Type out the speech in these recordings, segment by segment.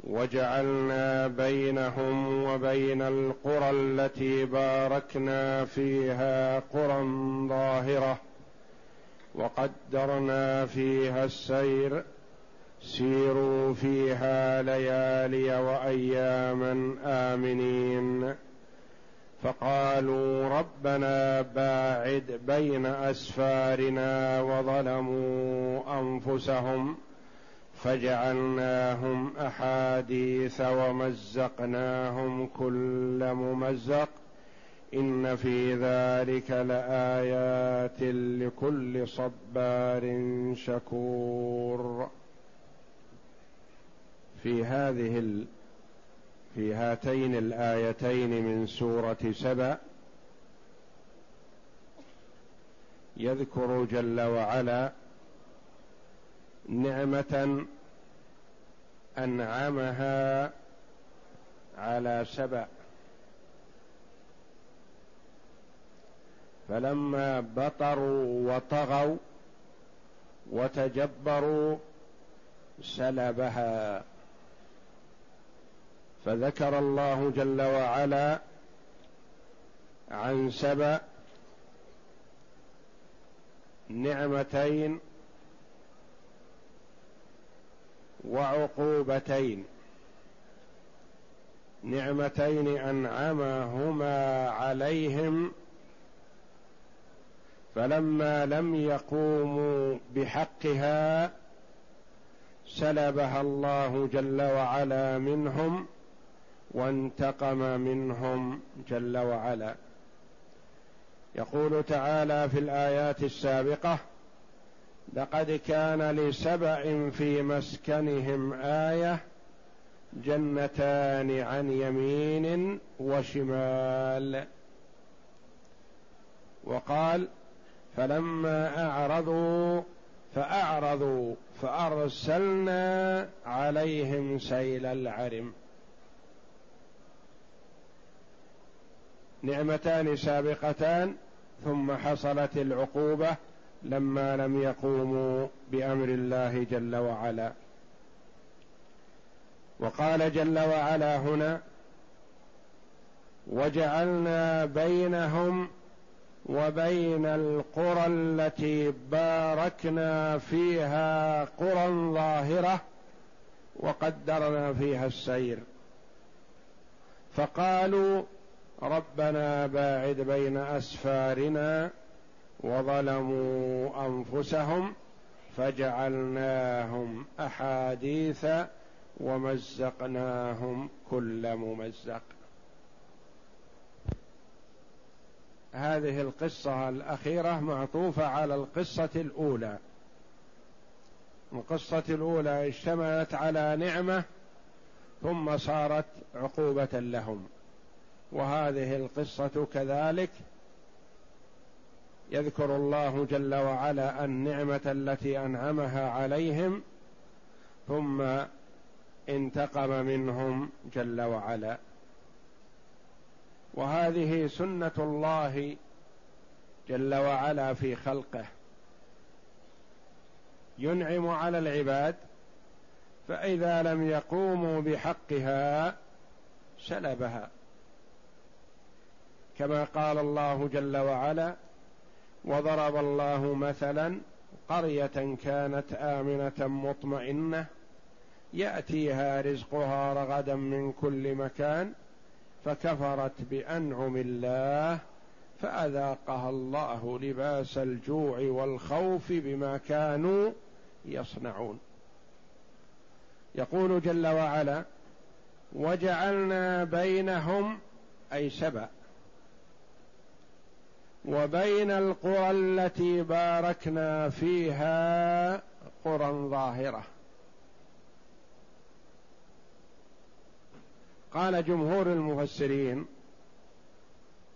وجعلنا بينهم وبين القرى التي باركنا فيها قرى ظاهرة وقدرنا فيها السير. سيروا فيها ليالي وأياما آمنين. فقالوا ربنا باعد بين أسفارنا وظلموا أنفسهم فجعلناهم أحاديث ومزقناهم كل ممزق. إن في ذلك لآيات لكل صبار شكور. في هذه ال... في هاتين الآيتين من سورة سبأ يذكر جل وعلا نعمة أنعمها على سبأ. فلما بطروا وطغوا وتجبروا سلبها. فذكر الله جل وعلا عن سبأ نعمتين وعقوبتين. نعمتين أنعمهما عليهم فلما لم يقوموا بحقها سلبها الله جل وعلا منهم وانتقم منهم جل وعلا. يقول تعالى في الآيات السابقة لقد كان لسبع في مسكنهم آية جنتان عن يمين وشمال. وقال فلما أعرضوا فأعرضوا فأرسلنا عليهم سيل العرم. نعمتان سابقتان ثم حصلت العقوبة لما لم يقوموا بأمر الله جل وعلا. وقال جل وعلا هنا وجعلنا بينهم وبين القرى التي باركنا فيها قرى ظاهرة وقدرنا فيها السير فقالوا ربنا باعد بين أسفارنا وظلموا أنفسهم فجعلناهم أحاديث ومزقناهم كل ممزق. هذه القصة الأخيرة معطوفة على القصة الأولى. القصة الأولى اشتملت على نعمة ثم صارت عقوبة لهم. وهذه القصة كذلك يذكر الله جل وعلا النعمة التي أنعمها عليهم ثم انتقم منهم جل وعلا. وهذه سنة الله جل وعلا في خلقه. ينعم على العباد فإذا لم يقوموا بحقها سلبها. كما قال الله جل وعلا وضرب الله مثلا قرية كانت آمنة مطمئنة يأتيها رزقها رغدا من كل مكان فكفرت بأنعم الله فأذاقها الله لباس الجوع والخوف بما كانوا يصنعون. يقول جل وعلا وجعلنا بينهم أي سبأ وبين القرى التي باركنا فيها قرى ظاهرة. قال جمهور المفسرين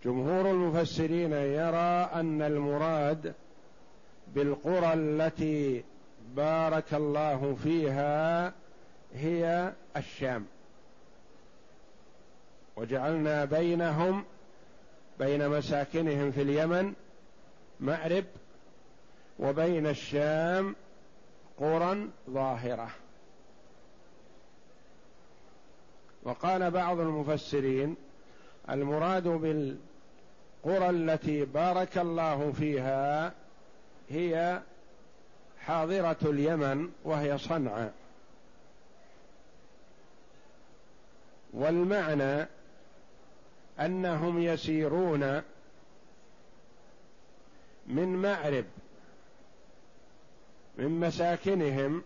جمهور المفسرين يرى أن المراد بالقرى التي بارك الله فيها هي الشام. وجعلنا بينهم بين مساكنهم في اليمن مأرب وبين الشام قرى ظاهرة. وقال بعض المفسرين المراد بالقرى التي بارك الله فيها هي حاضرة اليمن وهي صنعاء. والمعنى أنهم يسيرون من مأرب من مساكنهم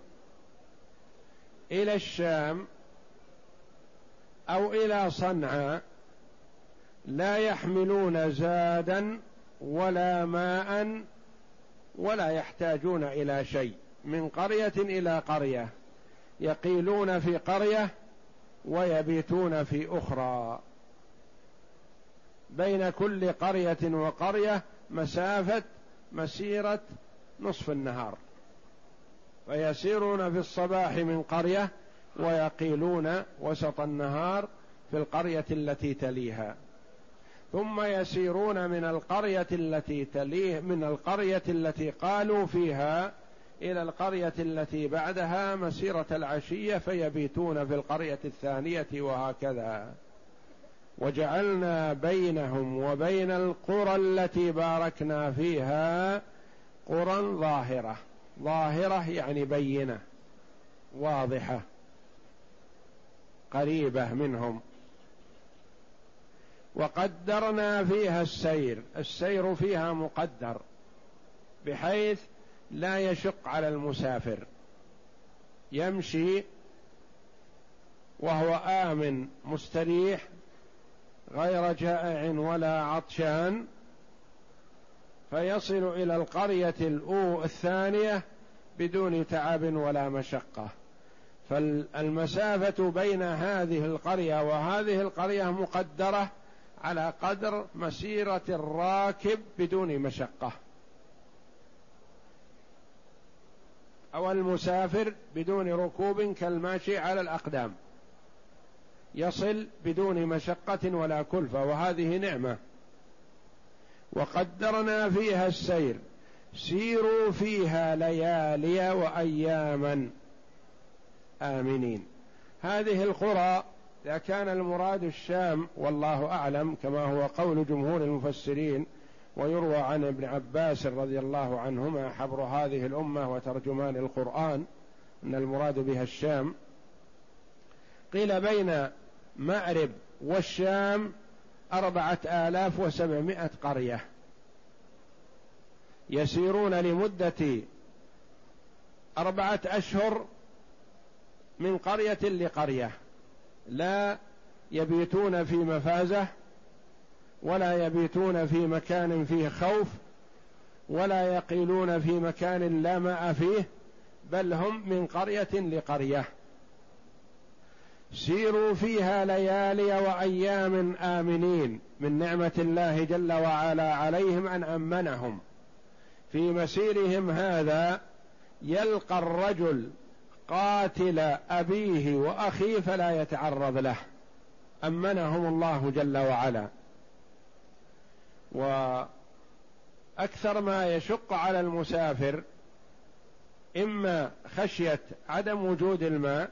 إلى الشام أو إلى صنعاء لا يحملون زادا ولا ماء ولا يحتاجون إلى شيء من قرية إلى قرية يقيلون في قرية ويبيتون في أخرى. بين كل قرية وقرية مسافة مسيرة نصف النهار. فيسيرون في الصباح من قرية ويقيلون وسط النهار في القرية التي تليها. ثم يسيرون من القرية التي تليه من القرية التي قالوا فيها إلى القرية التي بعدها مسيرة العشية فيبيتون في القرية الثانية وهكذا. وجعلنا بينهم وبين القرى التي باركنا فيها قرى ظاهرة. ظاهرة يعني بينة واضحة قريبة منهم. وقدرنا فيها السير. السير فيها مقدر بحيث لا يشق على المسافر. يمشي وهو آمن مستريح غير جائع ولا عطشان فيصل إلى القرية الأو الثانية بدون تعب ولا مشقة. فالمسافة بين هذه القرية وهذه القرية مقدرة على قدر مسيرة الراكب بدون مشقة. أو المسافر بدون ركوب كالماشي على الأقدام. يصل بدون مشقة ولا كلفة وهذه نعمة. وقدرنا فيها السير سيروا فيها ليالي واياما. آمنين. هذه القرى إذا كان المراد الشام والله أعلم كما هو قول جمهور المفسرين ويروى عن ابن عباس رضي الله عنهما حبر هذه الأمة وترجمان القرآن أن المراد بها الشام. قيل بين مأرب والشام أربعة آلاف وسبعمائة قرية. يسيرون لمدة أربعة أشهر من قرية لقرية. لا يبيتون في مفازة ولا يبيتون في مكان فيه خوف ولا يقيلون في مكان لا ماء فيه بل هم من قرية لقرية. سيروا فيها ليالي وأيام آمنين من نعمة الله جل وعلا عليهم أن أمنهم. في مسيرهم هذا يلقى الرجل قاتل أبيه وأخيه فلا يتعرض له. أمنهم الله جل وعلا. وأكثر ما يشق على المسافر إما خشية عدم وجود الماء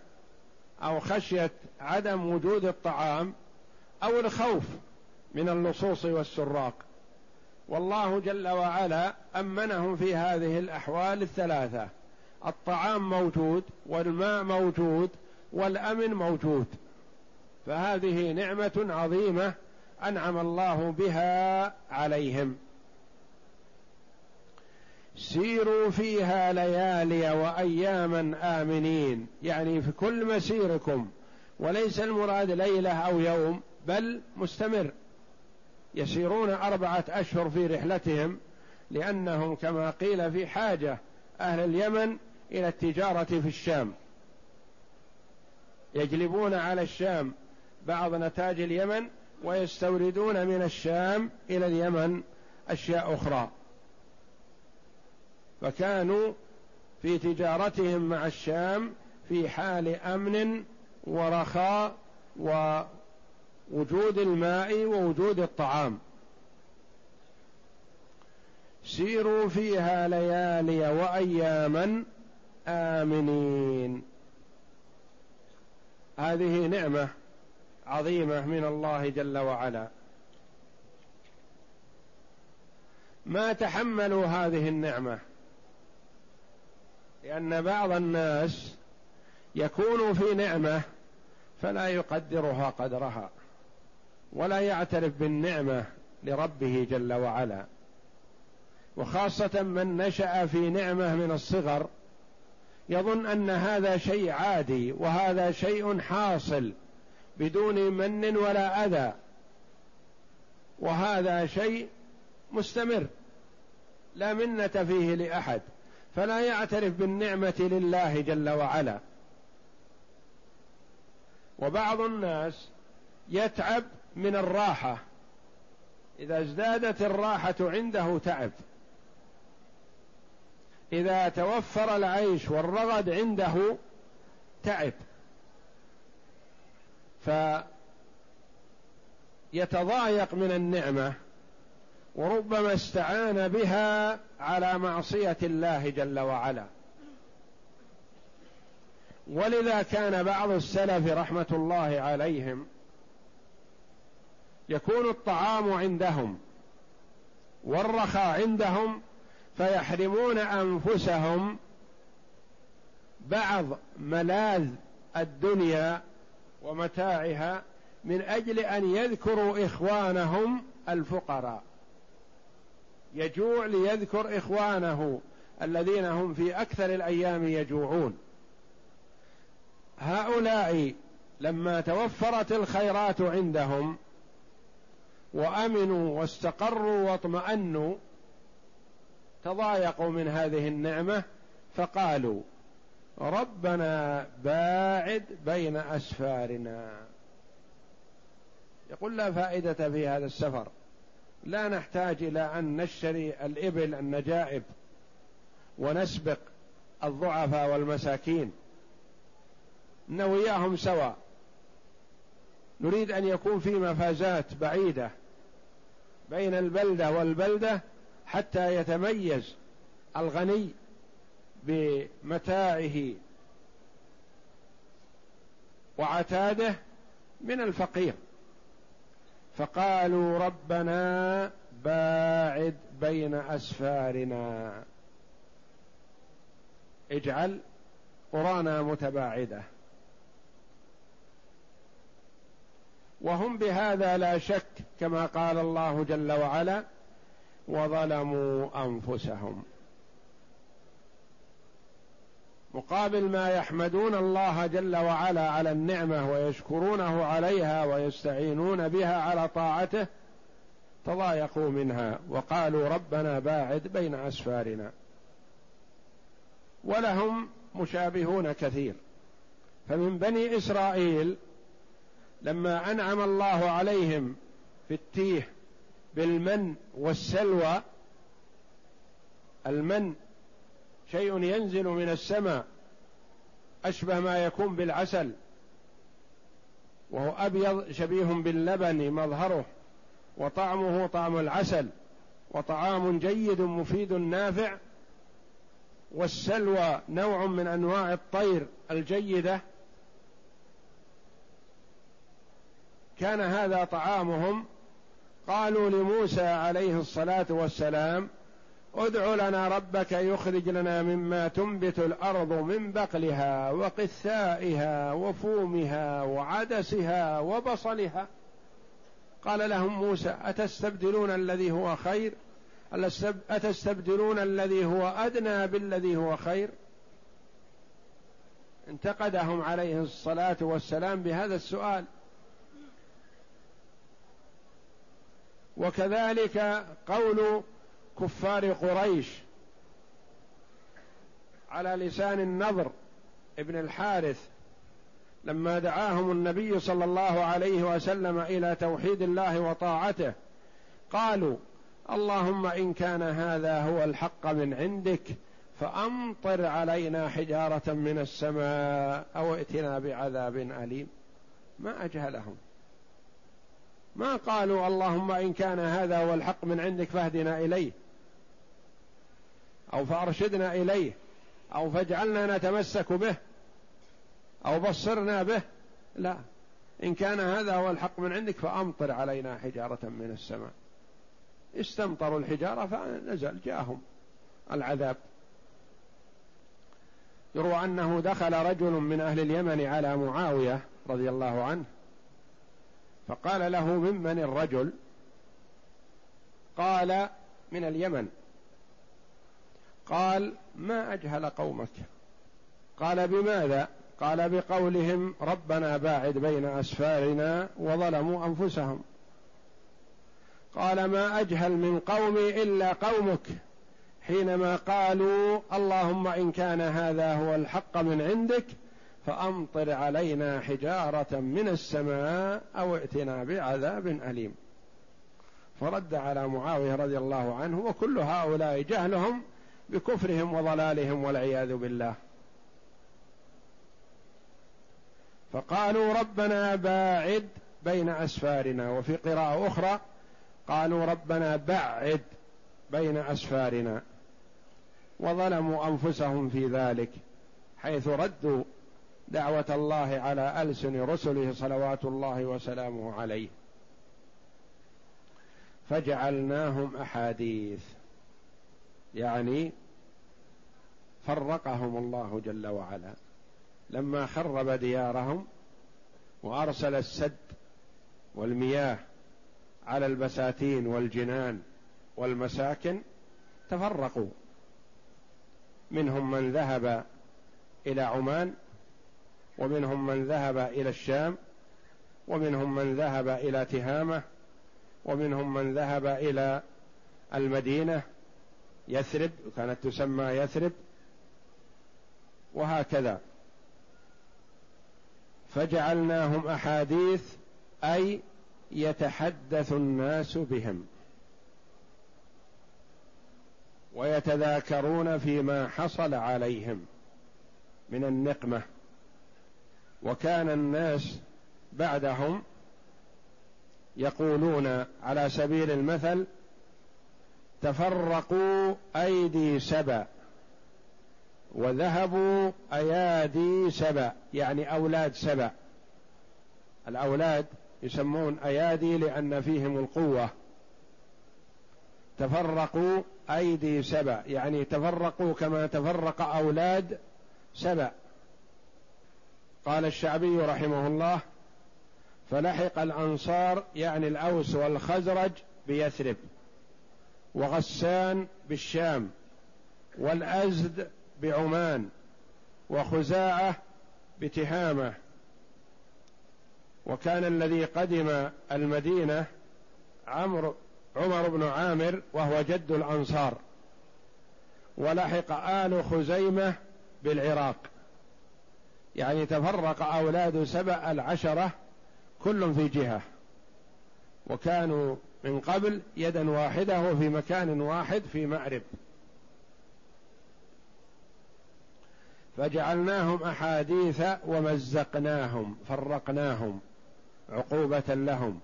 أو خشية عدم وجود الطعام أو الخوف من اللصوص والسراق. والله جل وعلا أمنهم في هذه الأحوال الثلاثة. الطعام موجود والماء موجود والأمن موجود. فهذه نعمة عظيمة أنعم الله بها عليهم. سيروا فيها ليالي وأياما آمنين. يعني في كل مسيركم. وليس المراد ليلة أو يوم بل مستمر. يسيرون أربعة أشهر في رحلتهم لأنهم كما قيل في حاجة أهل اليمن إلى التجارة في الشام. يجلبون على الشام بعض نتاج اليمن ويستوردون من الشام إلى اليمن أشياء أخرى. فكانوا في تجارتهم مع الشام في حال أمن ورخاء ووجود الماء ووجود الطعام. سيروا فيها ليالي وأياما آمنين. هذه نعمة عظيمة من الله جل وعلا. ما تحملوا هذه النعمة؟ لأن بعض الناس يكون في نعمة فلا يقدرها قدرها ولا يعترف بالنعمة لربه جل وعلا. وخاصة من نشأ في نعمة من الصغر يظن أن هذا شيء عادي وهذا شيء حاصل بدون من ولا أذى وهذا شيء مستمر لا منة فيه لأحد. فلا يعترف بالنعمة لله جل وعلا. وبعض الناس يتعب من الراحة. إذا ازدادت الراحة عنده تعب. إذا توفر العيش والرغد عنده تعب. فيتضايق من النعمة وربما استعان بها على معصية الله جل وعلا. ولذا كان بعض السلف رحمة الله عليهم يكون الطعام عندهم والرخاء عندهم فيحرمون أنفسهم بعض ملاذ الدنيا ومتاعها من أجل أن يذكروا إخوانهم الفقراء. يجوع ليذكر إخوانه الذين هم في أكثر الأيام يجوعون. هؤلاء لما توفرت الخيرات عندهم وأمنوا واستقروا واطمأنوا تضايقوا من هذه النعمة فقالوا ربنا باعد بين أسفارنا. يقول لا فائدة في هذا السفر. لا نحتاج إلى أن نشتري الإبل النجائب ونسبق الضعفاء والمساكين. نوياهم سواء نريد أن يكون في مفازات بعيدة بين البلدة والبلدة حتى يتميز الغني بمتاعه وعتاده من الفقير. فقالوا ربنا باعد بين أسفارنا. اجعل قرانا متباعدة. وهم بهذا لا شك كما قال الله جل وعلا وظلموا أنفسهم. مقابل ما يحمدون الله جل وعلا على النعمة ويشكرونه عليها ويستعينون بها على طاعته تضايقوا منها وقالوا ربنا باعد بين أسفارنا. ولهم مشابهون كثير. فمن بني إسرائيل لما أنعم الله عليهم في التيه بالمن والسلوى المن شيء ينزل من السماء أشبه ما يكون بالعسل وهو أبيض شبيه باللبن مظهره وطعمه طعم العسل وطعام جيد مفيد نافع والسلوى نوع من أنواع الطير الجيدة. كان هذا طعامهم؟ قالوا لموسى عليه الصلاة والسلام ادع لنا ربك يخرج لنا مما تنبت الأرض من بقلها وقثائها وفومها وعدسها وبصلها. قال لهم موسى أتستبدلون الذي هو خير؟ أتستبدلون الذي هو أدنى بالذي هو خير؟ انتقدهم عليه الصلاة والسلام بهذا السؤال. وكذلك قول كفار قريش على لسان النضر ابن الحارث لما دعاهم النبي صلى الله عليه وسلم إلى توحيد الله وطاعته قالوا اللهم إن كان هذا هو الحق من عندك فأمطر علينا حجارة من السماء أو ائتنا بعذاب أليم. ما أجهلهم. ما قالوا اللهم إن كان هذا هو الحق من عندك فاهدنا إليه. أو فأرشدنا إليه أو فاجعلنا نتمسك به أو بصرنا به لا. إن كان هذا هو الحق من عندك فأمطر علينا حجارة من السماء. استمطروا الحجارة فنزل جاءهم العذاب. يروى أنه دخل رجل من أهل اليمن على معاوية رضي الله عنه فقال له ممن الرجل؟ قال من اليمن. قال ما أجهل قومك؟ قال بماذا؟ قال بقولهم ربنا باعد بين أسفارنا وظلموا أنفسهم. قال ما أجهل من قومي إلا قومك حينما قالوا اللهم إن كان هذا هو الحق من عندك فأمطر علينا حجارة من السماء أو ائتنا بعذاب أليم. فرد على معاوية رضي الله عنه وكل هؤلاء جهلهم بكفرهم وضلالهم والعياذ بالله. فقالوا ربنا باعد بين أسفارنا وفي قراءة أخرى قالوا ربنا بعد بين أسفارنا. وظلموا أنفسهم في ذلك حيث ردوا دعوة الله على ألسن رسله صلوات الله وسلامه عليه. فجعلناهم أحاديث. يعني فرقهم الله جل وعلا. لما خرب ديارهم وأرسل السد والمياه على البساتين والجنان والمساكن تفرقوا. منهم من ذهب إلى عمان ومنهم من ذهب إلى الشام ومنهم من ذهب إلى تهامة ومنهم من ذهب إلى المدينة يثرب كانت تسمى يثرب وهكذا. فجعلناهم أحاديث أي يتحدث الناس بهم. ويتذاكرون فيما حصل عليهم من النقمة. وكان الناس بعدهم يقولون على سبيل المثل تفرقوا أيدي سبأ وذهبوا أيادي سبأ يعني أولاد سبأ. الأولاد يسمون أيادي لأن فيهم القوة. تفرقوا أيدي سبأ يعني تفرقوا كما تفرق أولاد سبأ. قال الشعبي رحمه الله فلحق الأنصار يعني الأوس والخزرج بيثرب. وغسان بالشام والأزد بعمان وخزاعة بتهامة. وكان الذي قدم المدينة عمرو عمر بن عامر وهو جد الأنصار. ولحق آل خزيمة بالعراق. يعني تفرق أولاد سبأ العشرة كل في جهة. وكانوا من قبل يدا واحدة وفي مكان واحد في مأرب فجعلناهم أحاديث ومزقناهم فرقناهم عقوبة لهم.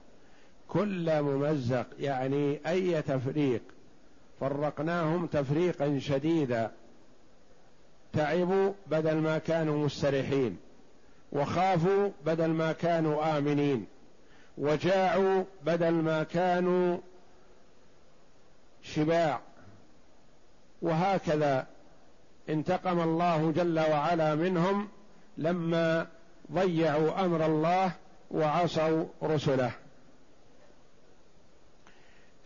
كل ممزق يعني أي تفريق. فرقناهم تفريقا شديدا. تعبوا بدل ما كانوا مستريحين. وخافوا بدل ما كانوا آمنين. وجاعوا بدل ما كانوا شباع. وهكذا انتقم الله جل وعلا منهم لما ضيعوا أمر الله وعصوا رسله.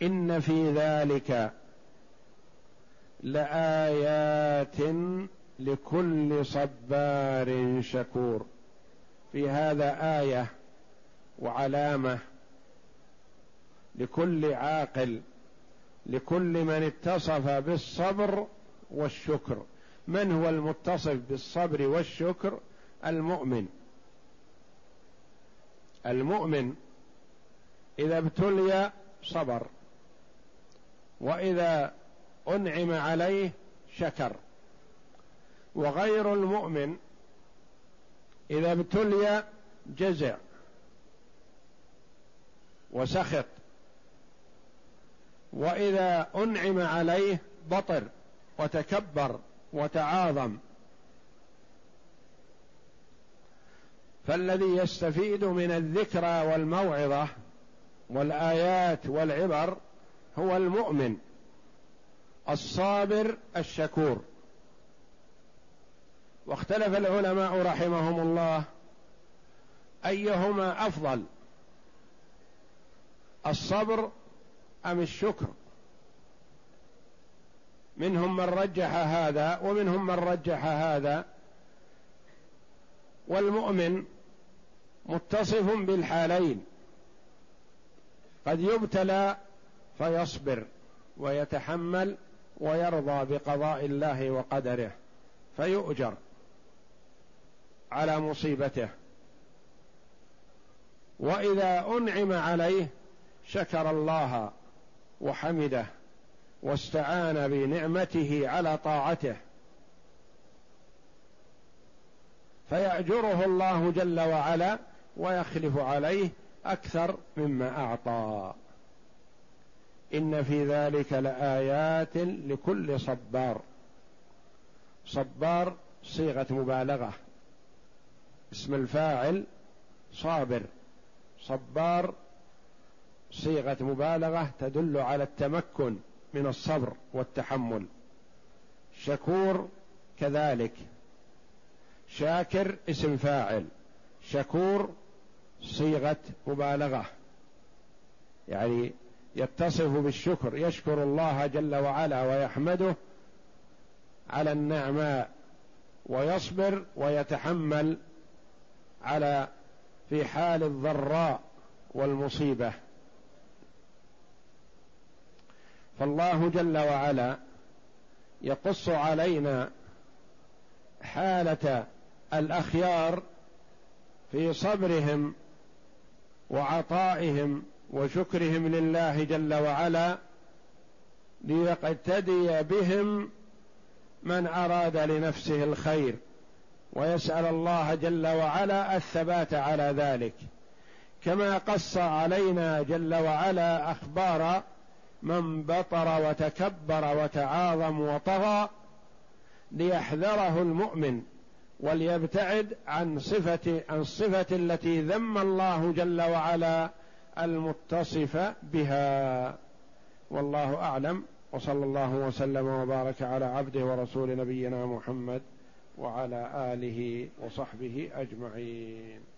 إن في ذلك لآيات لكل صبار شكور. في هذا آية وعلامة لكل عاقل لكل من اتصف بالصبر والشكر. من هو المتصف بالصبر والشكر؟ المؤمن. المؤمن إذا ابتلي صبر وإذا أنعم عليه شكر. وغير المؤمن إذا ابتلي جزع وسخط. وإذا أنعم عليه بطر وتكبر وتعاظم. فالذي يستفيد من الذكرى والموعظة والآيات والعبر هو المؤمن الصابر الشكور. واختلف العلماء رحمهم الله أيهما أفضل؟ الصبر أم الشكر؟ منهم من رجح هذا ومنهم من رجح هذا. والمؤمن متصف بالحالين. قد يبتلى فيصبر ويتحمل ويرضى بقضاء الله وقدره فيؤجر على مصيبته. وإذا أنعم عليه شكر الله وحمده واستعان بنعمته على طاعته. فيأجره الله جل وعلا ويخلف عليه أكثر مما أعطى. إن في ذلك لآيات لكل صبار. صبار صيغة مبالغة. اسم الفاعل صابر. صبار صيغة مبالغة تدل على التمكن من الصبر والتحمل. شكور كذلك. شاكر اسم فاعل. شكور صيغة مبالغة. يعني يتصف بالشكر يشكر الله جل وعلا ويحمده على النعماء ويصبر ويتحمل على في حال الضراء والمصيبة. فالله جل وعلا يقص علينا حالة الأخيار في صبرهم وعطائهم وشكرهم لله جل وعلا ليقتدي بهم من أراد لنفسه الخير ويسأل الله جل وعلا الثبات على ذلك. كما قص علينا جل وعلا أخبار من بطر وتكبر وتعاظم وطغى ليحذره المؤمن وليبتعد عن صفة عن الصفة التي ذم الله جل وعلا المتصف بها. والله أعلم. وصلى الله وسلم وبارك على عبده ورسول نبينا محمد وعلى آله وصحبه أجمعين.